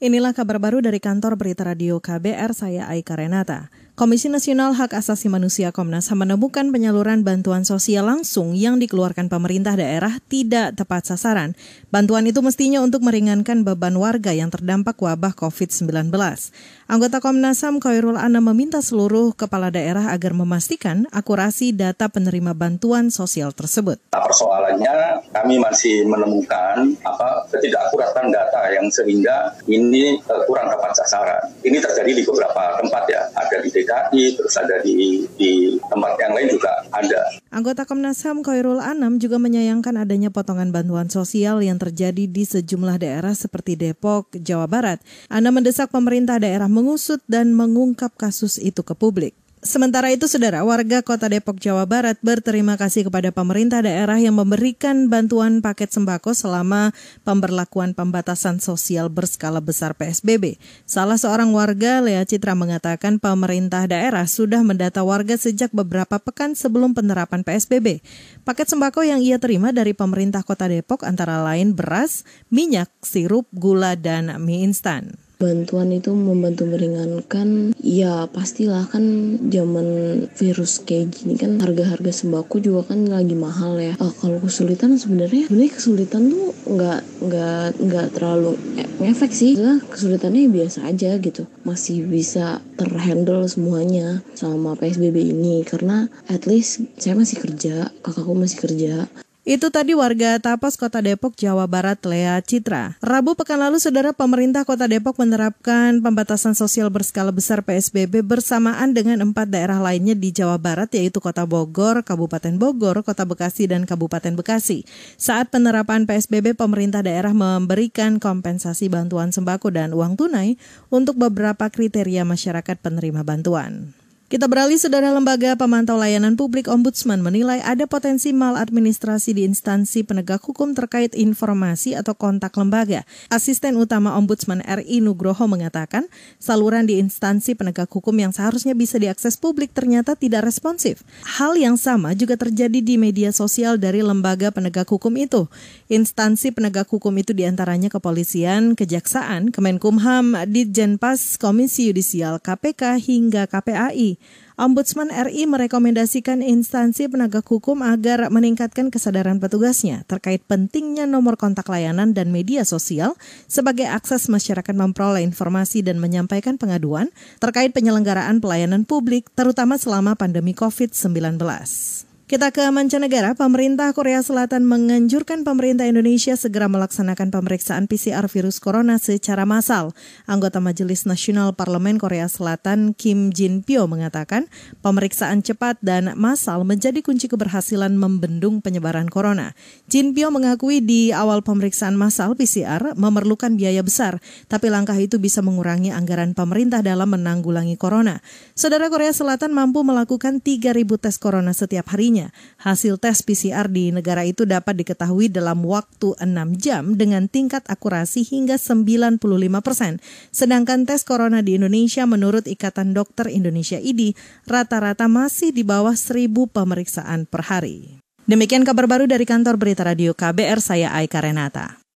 Inilah kabar baru dari kantor berita radio KBR, saya Aika Renata. Komisi Nasional Hak Asasi Manusia Komnas HAM menemukan penyaluran bantuan sosial langsung yang dikeluarkan pemerintah daerah tidak tepat sasaran. Bantuan itu mestinya untuk meringankan beban warga yang terdampak wabah COVID-19. Anggota Komnas HAM Khairul Anam meminta seluruh kepala daerah agar memastikan akurasi data penerima bantuan sosial tersebut. Persoalannya kami masih menemukan apa ketidakakuratan data yang sehingga ini kurang tepat sasaran. Ini terjadi di beberapa tempat ya, ada di DKI, terus ada di, di tempat yang lain juga ada. Anggota Komnas HAM Khairul Anam juga menyayangkan adanya potongan bantuan sosial yang terjadi di sejumlah daerah seperti Depok, Jawa Barat. Anda mendesak pemerintah daerah mengusut dan mengungkap kasus itu ke publik. Sementara itu, saudara warga Kota Depok, Jawa Barat berterima kasih kepada pemerintah daerah yang memberikan bantuan paket sembako selama pemberlakuan pembatasan sosial berskala besar PSBB. Salah seorang warga, Lea Citra, mengatakan pemerintah daerah sudah mendata warga sejak beberapa pekan sebelum penerapan PSBB. Paket sembako yang ia terima dari pemerintah Kota Depok antara lain beras, minyak, sirup, gula, dan mie instan bantuan itu membantu meringankan ya pastilah kan zaman virus kayak gini kan harga-harga sembako juga kan lagi mahal ya. Uh, kalau kesulitan sebenarnya sebenarnya kesulitan tuh nggak nggak nggak terlalu ngefek sih. Lah kesulitannya biasa aja gitu. Masih bisa terhandle semuanya sama psbb ini. Karena at least saya masih kerja kakakku masih kerja itu tadi warga Tapas Kota Depok, Jawa Barat, Lea Citra. Rabu pekan lalu, saudara pemerintah Kota Depok menerapkan pembatasan sosial berskala besar PSBB bersamaan dengan empat daerah lainnya di Jawa Barat, yaitu Kota Bogor, Kabupaten Bogor, Kota Bekasi, dan Kabupaten Bekasi. Saat penerapan PSBB, pemerintah daerah memberikan kompensasi bantuan sembako dan uang tunai untuk beberapa kriteria masyarakat penerima bantuan. Kita beralih saudara lembaga pemantau layanan publik Ombudsman menilai ada potensi maladministrasi di instansi penegak hukum terkait informasi atau kontak lembaga. Asisten utama Ombudsman RI Nugroho mengatakan saluran di instansi penegak hukum yang seharusnya bisa diakses publik ternyata tidak responsif. Hal yang sama juga terjadi di media sosial dari lembaga penegak hukum itu. Instansi penegak hukum itu di antaranya kepolisian, kejaksaan, Kemenkumham, Ditjenpas, Komisi Yudisial, KPK hingga KPAI. Ombudsman RI merekomendasikan instansi penegak hukum agar meningkatkan kesadaran petugasnya terkait pentingnya nomor kontak layanan dan media sosial sebagai akses masyarakat memperoleh informasi dan menyampaikan pengaduan terkait penyelenggaraan pelayanan publik terutama selama pandemi COVID-19. Kita ke mancanegara, pemerintah Korea Selatan menganjurkan pemerintah Indonesia segera melaksanakan pemeriksaan PCR virus corona secara massal. Anggota Majelis Nasional Parlemen Korea Selatan Kim Jin Pyo mengatakan pemeriksaan cepat dan massal menjadi kunci keberhasilan membendung penyebaran corona. Jin Pyo mengakui di awal pemeriksaan massal PCR memerlukan biaya besar, tapi langkah itu bisa mengurangi anggaran pemerintah dalam menanggulangi corona. Saudara Korea Selatan mampu melakukan 3.000 tes corona setiap harinya Hasil tes PCR di negara itu dapat diketahui dalam waktu 6 jam dengan tingkat akurasi hingga 95 persen. Sedangkan tes corona di Indonesia menurut Ikatan Dokter Indonesia IDI rata-rata masih di bawah 1000 pemeriksaan per hari. Demikian kabar baru dari kantor Berita Radio KBR, saya Aika Renata.